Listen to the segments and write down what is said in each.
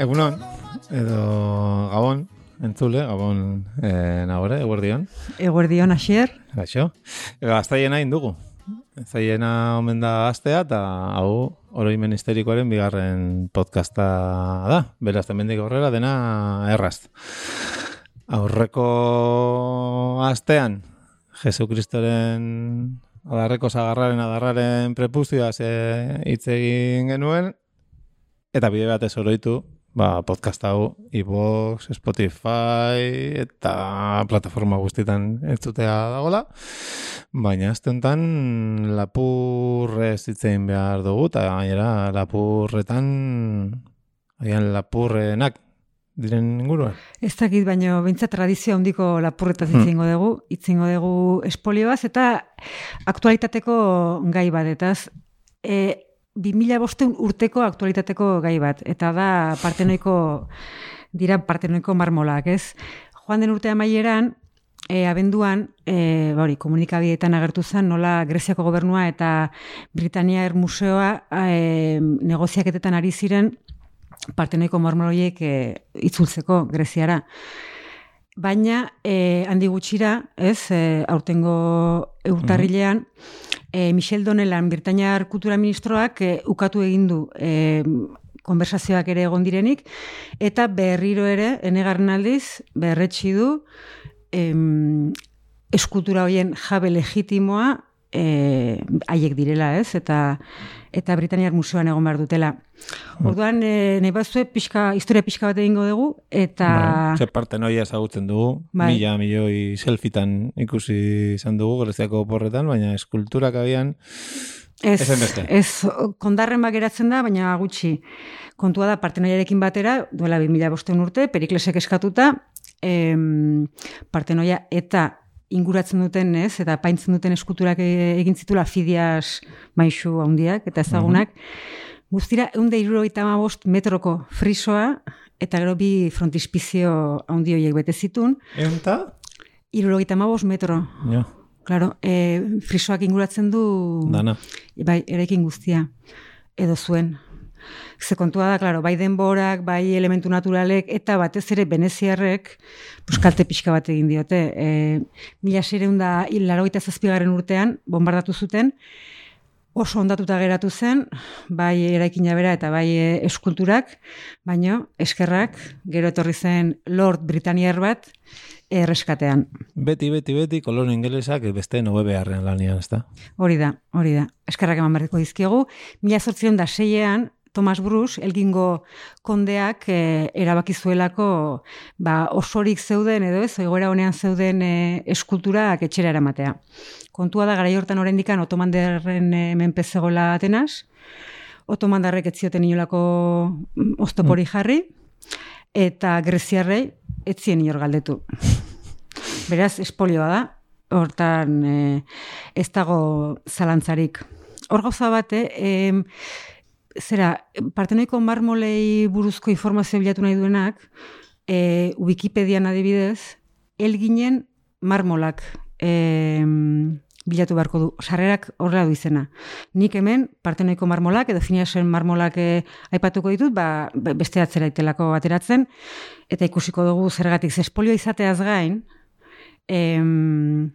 Egunon, edo Gabon, entzule, Gabon e, nagore, eguerdion, Eguerdion asier, gaixo. Ego, aztaiena indugu. Aztaiena omen da astea, eta hau oroimen histerikoaren bigarren podcasta da. Beraz, temendik aurrera dena erraz. Aurreko astean, Jesu Kristoren adarreko zagarraren adarraren prepuzioaz e, hitz egin genuen, eta bide batez oroitu, ba, podcast hau iVoox, Spotify eta plataforma guztietan entzutea dagola. Baina azte honetan lapurrez hitzein behar dugu, eta gainera lapurretan, agian lapurrenak diren inguruan. ez dakit baino bintza tradizio handiko lapurretaz Hmm. itzingo dugu, itzingo dugu espolioaz eta aktualitateko gai badetaz. E, 2005 urteko aktualitateko gai bat, eta da partenoiko, dira partenoiko marmolak, ez? Joan den urte amaieran, e, abenduan, e, ba hori, komunikabideetan agertu zen, nola Greziako gobernua eta Britania Museoa e, negoziaketetan ari ziren partenoiko marmoloiek e, itzultzeko Greziara. Baina, e, handi gutxira, ez, e, aurtengo urtarrilean, e, Michel Donelan, Britaniar Kultura Ministroak, e, ukatu egin du e, konversazioak ere egon direnik, eta berriro ere, enegarren aldiz, berretsi du, em, eskultura hoien jabe legitimoa eh, haiek direla, ez? Eta eta Britaniar Museoan egon behar dutela. Orduan, e, nahi bazue, pixka, historia pixka bat egingo dugu, eta... Bai, Ze parte noia ezagutzen dugu, Bai. mila milioi selfitan ikusi izan dugu Greziako porretan, baina eskulturak abian Ez, beste. ez, kondarren geratzen da, baina gutxi. Kontua da, partenoiarekin batera, duela 2005 urte, Periklesek eskatuta, em, partenoia eta inguratzen duten, ez, eta paintzen duten eskulturak e- egin zitula fidias maisu handiak eta ezagunak, guztira, eunde irurogeita bost metroko frisoa, eta gero bi frontispizio handi horiek bete zitun, Eunta? irurogeita bost metro. Jo, Claro, e, frisoak inguratzen du dana. bai, eraikin guztia, edo zuen. Ze kontua da, claro, bai denborak, bai elementu naturalek, eta batez ere veneziarrek, pues, kalte pixka bat egin diote. E, mila sereun da, larogeita zazpigarren urtean, bombardatu zuten, oso ondatuta geratu zen, bai eraikina bera eta bai e, eskulturak, baino eskerrak, gero etorri zen Lord Britaniar bat, erreskatean. Beti, beti, beti, kolon ingelesak beste nobe beharrean lanian, ez da? Hori da, hori da. Eskerrak eman berriko dizkiegu. Mila zortzion da seiean, Thomas Bruce, elgingo kondeak e, erabaki zuelako ba, osorik zeuden edo ez, egoera honean zeuden e, eskulturak etxera eramatea. Kontua da, gara hortan orendikan otomanderren e, menpe zegoela Atenas, otomandarrek ez zioten inolako mm, oztopori jarri, eta greziarrei ez zien inor galdetu. Beraz, espolioa da, hortan e, ez dago zalantzarik. Hor gauza bate, em, zera, partenoiko marmolei buruzko informazio bilatu nahi duenak, e, Wikipedian adibidez, elginen marmolak em, bilatu beharko du. Sarrerak horrela du izena. Nik hemen partenoiko marmolak edo finiasen marmolak e, aipatuko ditut, ba, be- beste atzera itelako ateratzen, eta ikusiko dugu zergatik ze espolio izateaz gain, em,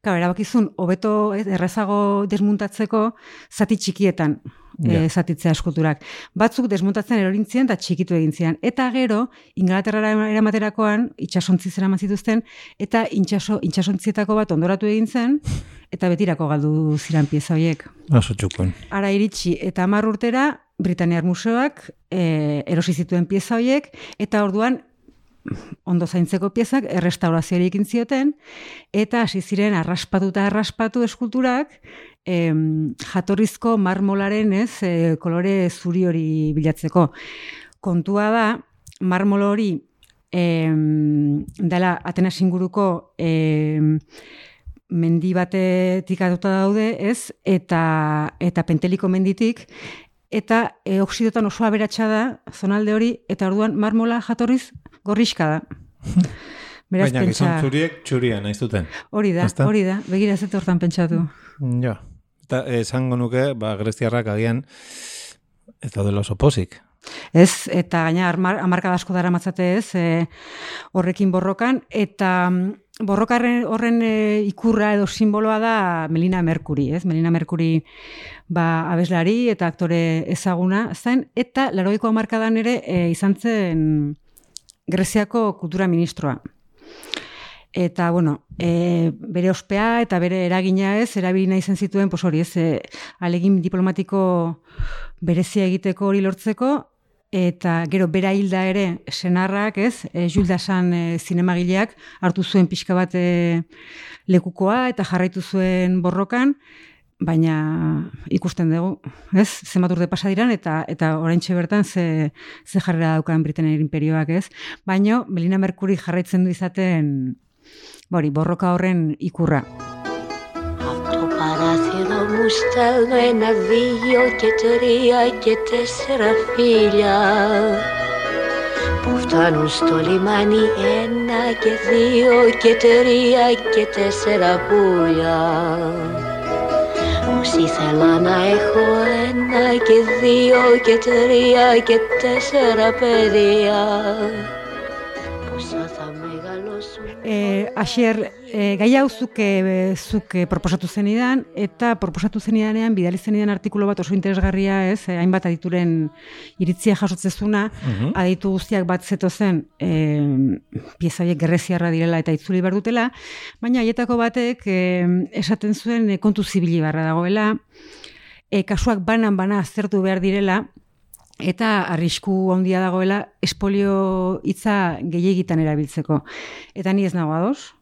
Claro, erabakizun, hobeto ez, errazago desmuntatzeko zati txikietan Ja. e, zatitzea eskulturak. Batzuk desmuntatzen erorintzien eta txikitu egin zian. Eta gero, Inglaterrara eramaterakoan, itxasontzi zeraman zituzten, eta intxaso, intxasontzietako bat ondoratu egin zen, eta betirako galdu ziran pieza horiek. Oso txukun. Ara iritsi eta hamar urtera, Britaniar Museoak e, erosi zituen pieza horiek, eta orduan ondo zaintzeko piezak errestaurazioari ekin zioten, eta hasi ziren arraspatuta arraspatu eskulturak, em, jatorrizko marmolaren ez, e, kolore zuri hori bilatzeko. Kontua da, marmol hori em, dela Atenas inguruko em, mendi batetik aduta daude, ez? Eta eta penteliko menditik eta e, oksidotan oso aberatsa da zonalde hori eta orduan marmola jatorriz gorriska da. Beraz, Baina gizon pentsa, txuriek txuria nahi zuten. hori da, Ezta? hori da, begira dut hortan pentsatu. Ja. Eta esango nuke, ba, greziarrak agian, ez daudela oso pozik. Ez, eta gaina amarka asko dara matzate ez, e, horrekin borrokan, eta mm, borrokarren horren e, ikurra edo simboloa da Melina Mercury, ez? Melina Mercury ba, abeslari eta aktore ezaguna zen, eta laroiko amarkadan ere e, izan zen Greziako kultura ministroa. Eta, bueno, e, bere ospea eta bere eragina ez, erabili nahi zen zituen, pos hori ez, e, alegin diplomatiko berezia egiteko hori lortzeko, eta gero bera hilda ere senarrak, ez, e, Juldasan e, zinemagileak hartu zuen pixka bat e, lekukoa eta jarraitu zuen borrokan, baina ikusten dugu, ez, zenbat urte pasa diran eta eta oraintxe bertan ze, ze jarrera daukan Britainiar imperioak, ez? Baina Melina Mercury jarraitzen du izaten ba hori, borroka horren ikurra. Από το παράθυρο μου στέλνω ένα, δύο και τρία και τέσσερα φίλια που φτάνουν στο λιμάνι ένα και δύο και τρία και τέσσερα πουλιά Πως ήθελα να έχω ένα και δύο και τρία και τέσσερα παιδιά. Πόσα θα μεγαλώσουν. E, Asier, e, gai hau zuk, e, zuk e, proposatu zenidan, eta proposatu zenidanean, bidali zenidan artikulu bat oso interesgarria, ez, e, hainbat adituren iritzia jasotzezuna, aditu guztiak bat zeto zen, e, pieza horiek gerreziarra direla eta itzuli behar dutela, baina haietako batek e, esaten zuen e, kontu zibili barra dagoela, e, kasuak banan bana aztertu behar direla, eta arrisku handia dagoela espolio hitza gehiegitan erabiltzeko. Eta ni ez nago ados.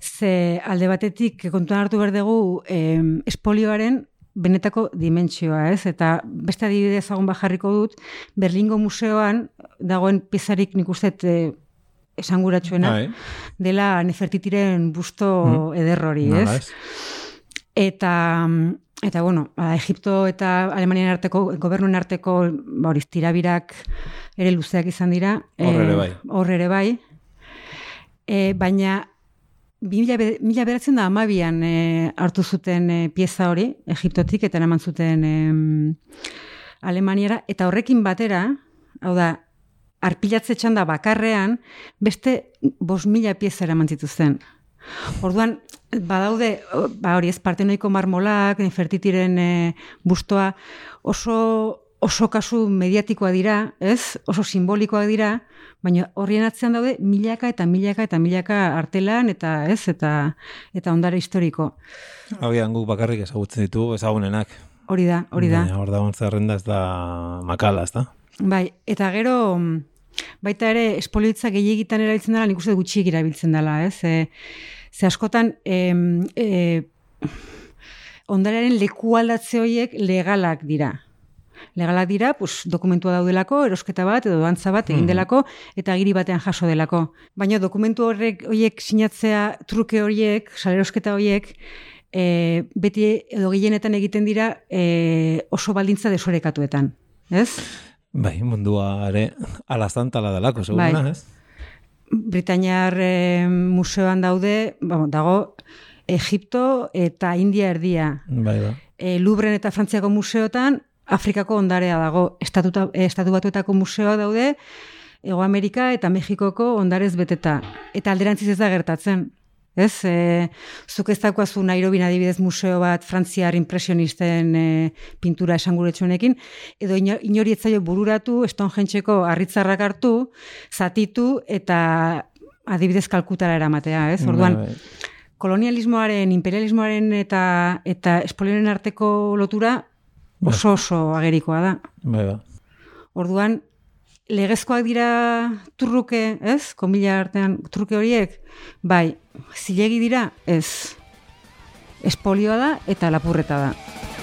Ze alde batetik kontuan hartu behar dugu em, espolioaren benetako dimentsioa, ez? Eta beste adibide ezagun bajarriko dut, Berlingo museoan dagoen pizarik nik uste eh, esanguratsuena Bai. dela Nefertitiren busto ederrori, ez? Nola ez? Eta eta bueno, ba, Egipto eta Alemanian arteko gobernuen arteko ba hori tirabirak ere luzeak izan dira. Hor ere bai. Hor ere bai. E, baina mila, be- mila beratzen da amabian e, hartu zuten e, pieza hori, Egiptotik, eta eraman zuten em, Alemaniara, eta horrekin batera, hau da, arpilatze txanda bakarrean, beste bos mila pieza eraman zituzten. Orduan, badaude, ba hori ez partenoiko marmolak, Nefertitiren e, bustoa, oso, oso kasu mediatikoa dira, ez? Oso simbolikoak dira, baina horrien atzean daude milaka eta milaka eta milaka artelan eta ez eta eta ondare historiko. Agian guk bakarrik ezagutzen ditugu ezagunenak. Hori da, hori da. Hor da zerrenda ez da makala, ez da? Bai, eta gero baita ere espoliotza gehiegitan erabiltzen dela, nik uste gutxiek erabiltzen dela, ez? E, ze askotan em, e, ondarearen leku aldatze horiek legalak dira. Legalak dira, pues, dokumentua daudelako, erosketa bat edo dantza bat egin delako eta agiri batean jaso delako. Baina dokumentu horrek horiek sinatzea truke horiek, salerosketa horiek, e, beti edo gehienetan egiten dira e, oso baldintza desorekatuetan. Ez? Bai, mundua ere alaztan tala delako, seguruna, Bai. ez? Britainiar eh, museoan daude, bueno, dago Egipto eta India erdia. Bai, ba. E, Louvren eta Frantziako museotan Afrikako ondarea dago. Estatuta, estatu batuetako museoa daude Ego Amerika eta Mexikoko ondarez beteta. Eta alderantziz ez da gertatzen. Ez, e, zuk ez daukazu Nairobin adibidez museo bat frantziar impresionisten e, pintura esanguretsuenekin, edo ino- inori ez zaio bururatu, estonjentseko harritzarrak hartu, zatitu eta adibidez kalkutara eramatea, ez? Orduan, Bai, bai. kolonialismoaren, imperialismoaren eta eta espolioaren arteko lotura oso oso agerikoa da. Bai, ba. Orduan, legezkoak dira turruke, ez? Komila artean turruke horiek, bai, zilegi dira, ez. Espolioa da eta lapurreta da.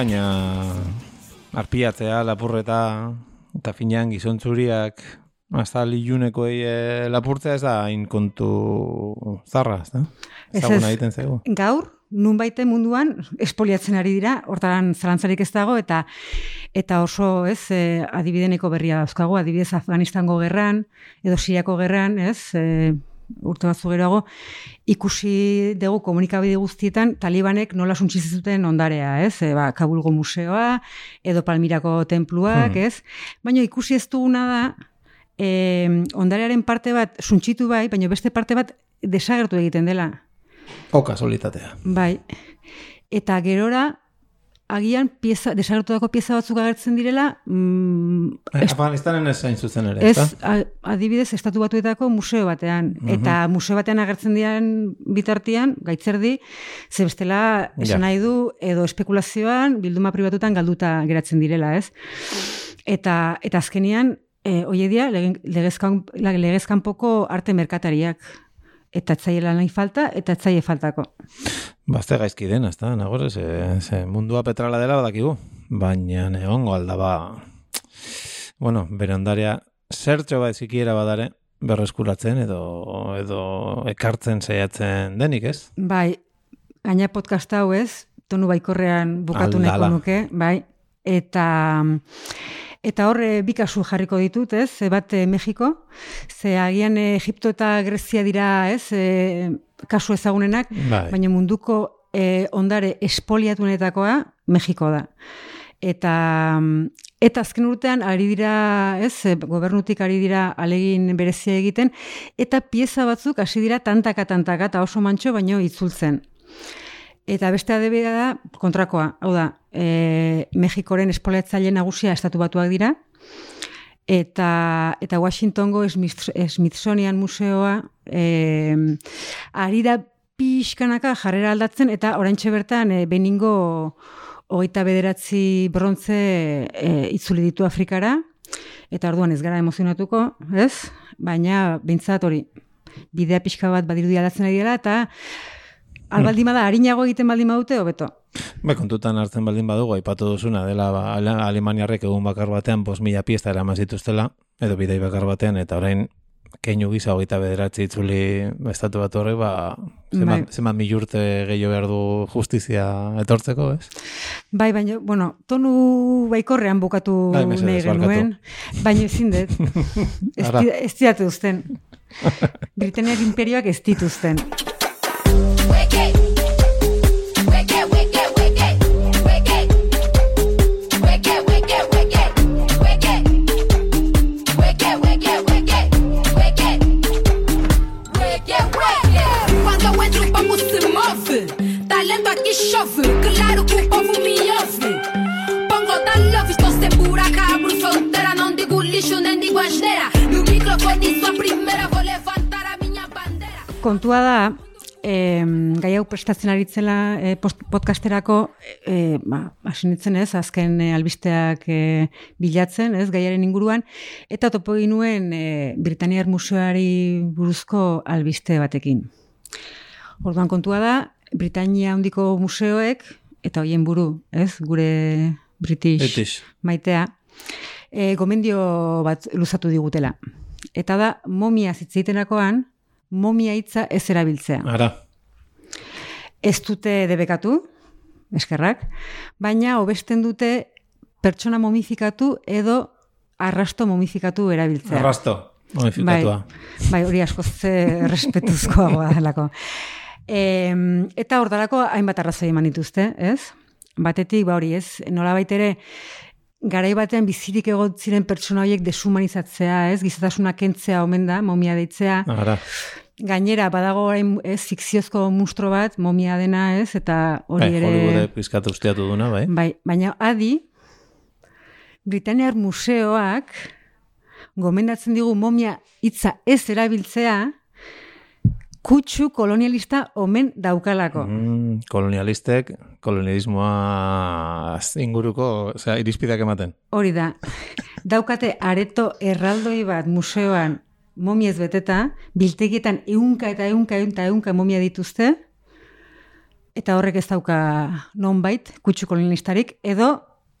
Baina arpiatzea, lapurreta eta finean gizontzuriak hasta liluneko e, lapurtzea ez da hain kontu zarra, ez da? Ez Ezaguna ez. egiten zego. Gaur, nun baite munduan espoliatzen ari dira, hortaran zalantzarik ez dago, eta eta oso, ez, e, adibideneko berria dauzkago, adibidez Afganistango gerran, edo Siriako gerran, ez, e, urte batzu geroago, ikusi dugu komunikabide guztietan talibanek nola suntziz zuten ondarea, ez? E, ba, Kabulgo museoa, edo Palmirako tenpluak, Hmm. ez? Baina ikusi ez duguna da, e, ondarearen parte bat suntxitu bai, baina beste parte bat desagertu egiten dela. O kasualitatea. Bai. Eta gerora, agian pieza, desagertutako pieza batzuk agertzen direla, mm, es- Afganistanen ez zain zuzen ere, ez, ezta? adibidez, estatu batuetako museo batean. Eta museo batean agertzen diren bitartian, gaitzerdi, ze bestela, Ja. esan nahi du, edo espekulazioan, bilduma pribatutan galduta geratzen direla, ez? Eta, eta azkenian, e, oiedia, legezkan, legezkanpoko arte merkatariak. Eta etzaiela nahi falta, eta etzaile faltako. Bazte gaizki den, ezta? Nagore, ze, ze mundua petrala dela badakigu. Baina egongo aldaba, bueno, bere ondarea, zertxo bat zikiera badare, berreskuratzen edo, edo ekartzen saiatzen denik, ez? Bai, gaina podcast hau ez, tonu baikorrean bukatu Aldala. nahiko nuke, bai, eta eta hor eh, bi kasu jarriko ditut, ez, bat eh, Mexiko, ze agian eh, Egipto eta Grezia dira, ez, eh, kasu ezagunenak, Bai. baina munduko eh, ondare espoliatunetakoa Mexiko da. Eta mm, eta azken urtean ari dira, ez, gobernutik ari dira alegin berezia egiten eta pieza batzuk hasi dira tantaka tantaka eta oso mantxo baino itzultzen. Eta beste adibidea da kontrakoa, hau da, e, Mexikoren espoliatzaile nagusia estatu batuak dira, eta, eta Washingtongo Smith- Smithsonian museoa e, ari da pixkanaka jarrera aldatzen, eta oraintxe bertan e, beningo hogeita bederatzi brontze e, itzuli ditu Afrikara, eta orduan ez gara emozionatuko, ez? Baina, bintzat hori, bidea pixka bat badirudi aldatzen ari dela, eta albaldin bada, harinago egiten baldin badute, hobeto. Ba, kontutan hartzen baldin badugu, aipatu duzuna, dela ba, Ale- Alemaniarrek egun bakar batean bos mila piesta eraman zituztela, edo bidei bakar batean, eta orain keinu gisa hogeita bederatzi itzuli estatu bat horrek, ba, zenbat, Bai. zenbat mil urte gehiago behar du justizia etortzeko, ez? Bai, baina, bueno, tonu baikorrean bukatu Bai, nahi genuen, baina ezin dut. ez, ez diate uzten. Britaniar imperioak ez dituzten. Lixo nem digo asneira. No microfone, sou a primeira. Vou levantar a minha bandeira. Kontua da, em, gai hau prestatzen aritzela e, post, podcasterako, e, ba, hasi nintzen ez, azken e, albisteak e, bilatzen, ez, gaiaren inguruan, eta topo ginuen e, Britaniar Museoari buruzko albiste batekin. Orduan kontua da, Britania handiko museoek, eta hoien buru, ez, gure British, British. maitea, e, gomendio bat luzatu digutela. Eta da, momia zitzeitenakoan, momia hitza ez erabiltzea. Ara, Ez dute debekatu, eskerrak, baina hobesten dute pertsona momifikatu edo arrasto momifikatu erabiltzea. arrasto, modifikatua. Bai, bai, hori askoz ze respetuzkoagoa delako. E, eta hortarako hainbat arrazoi eman dituzte, ez? Batetik, ba hori, ez? Nola ere, garai batean bizirik egon ziren pertsona horiek deshumanizatzea, ez? Gizatasuna kentzea omen da, momia deitzea. Ara, Gainera, badago orain ez, fikziozko mustro bat, momia dena ez, eta hori Bai, ere... Hollywoode pizkat usteatu duna, bai. Bai, baina adi, Britaniar museoak gomendatzen digu momia hitza ez erabiltzea, kutsu kolonialista omen daukalako. Mm, kolonialistek, kolonialismoa inguruko, osea, irizpideak ematen. Hori da, daukate areto erraldoi bat museoan momiez beteta, biltegietan eunka eta eunka eta eunka momia dituzte, eta horrek ez dauka nonbait, kutsu kolonialistarik, edo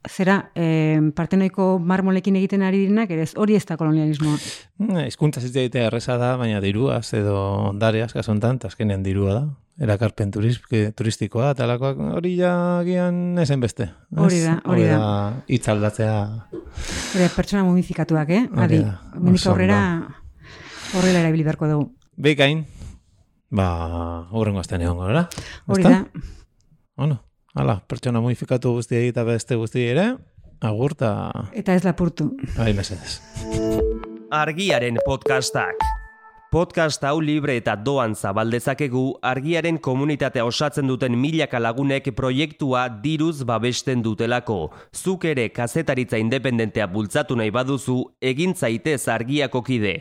zera, eh, partenoiko marmolekin egiten ari direnak, ere ez, hori ez da kolonialismoa. Mm, Hizkuntza zitzea egitea erreza da, baina diruaz edo ondareaz, kaso honetan, eta azkenean dirua da. Erakarpen turistikoa, eta alakoak hori ja gian ezen beste. ez? Hori da, hori da. Hitz aldatzea, Hori da, pertsona mumifikatuak, eh? Adi, mendik aurrera horrela erabili beharko dugu. Bekain, ba, horrengo azten egon gara. Hori da, Bueno, hala, pertsona modifikatu guztiei eta beste guztiei ere, agur eta eta ez lapurtu. bai mesedez. Argiaren podcastak. Podcast hau libre eta doan zabaldezakegu argiaren komunitatea osatzen duten milaka lagunek proiektua diruz babesten dutelako. Zuk ere kazetaritza independentea bultzatu nahi baduzu, egin zaitez argiako kide.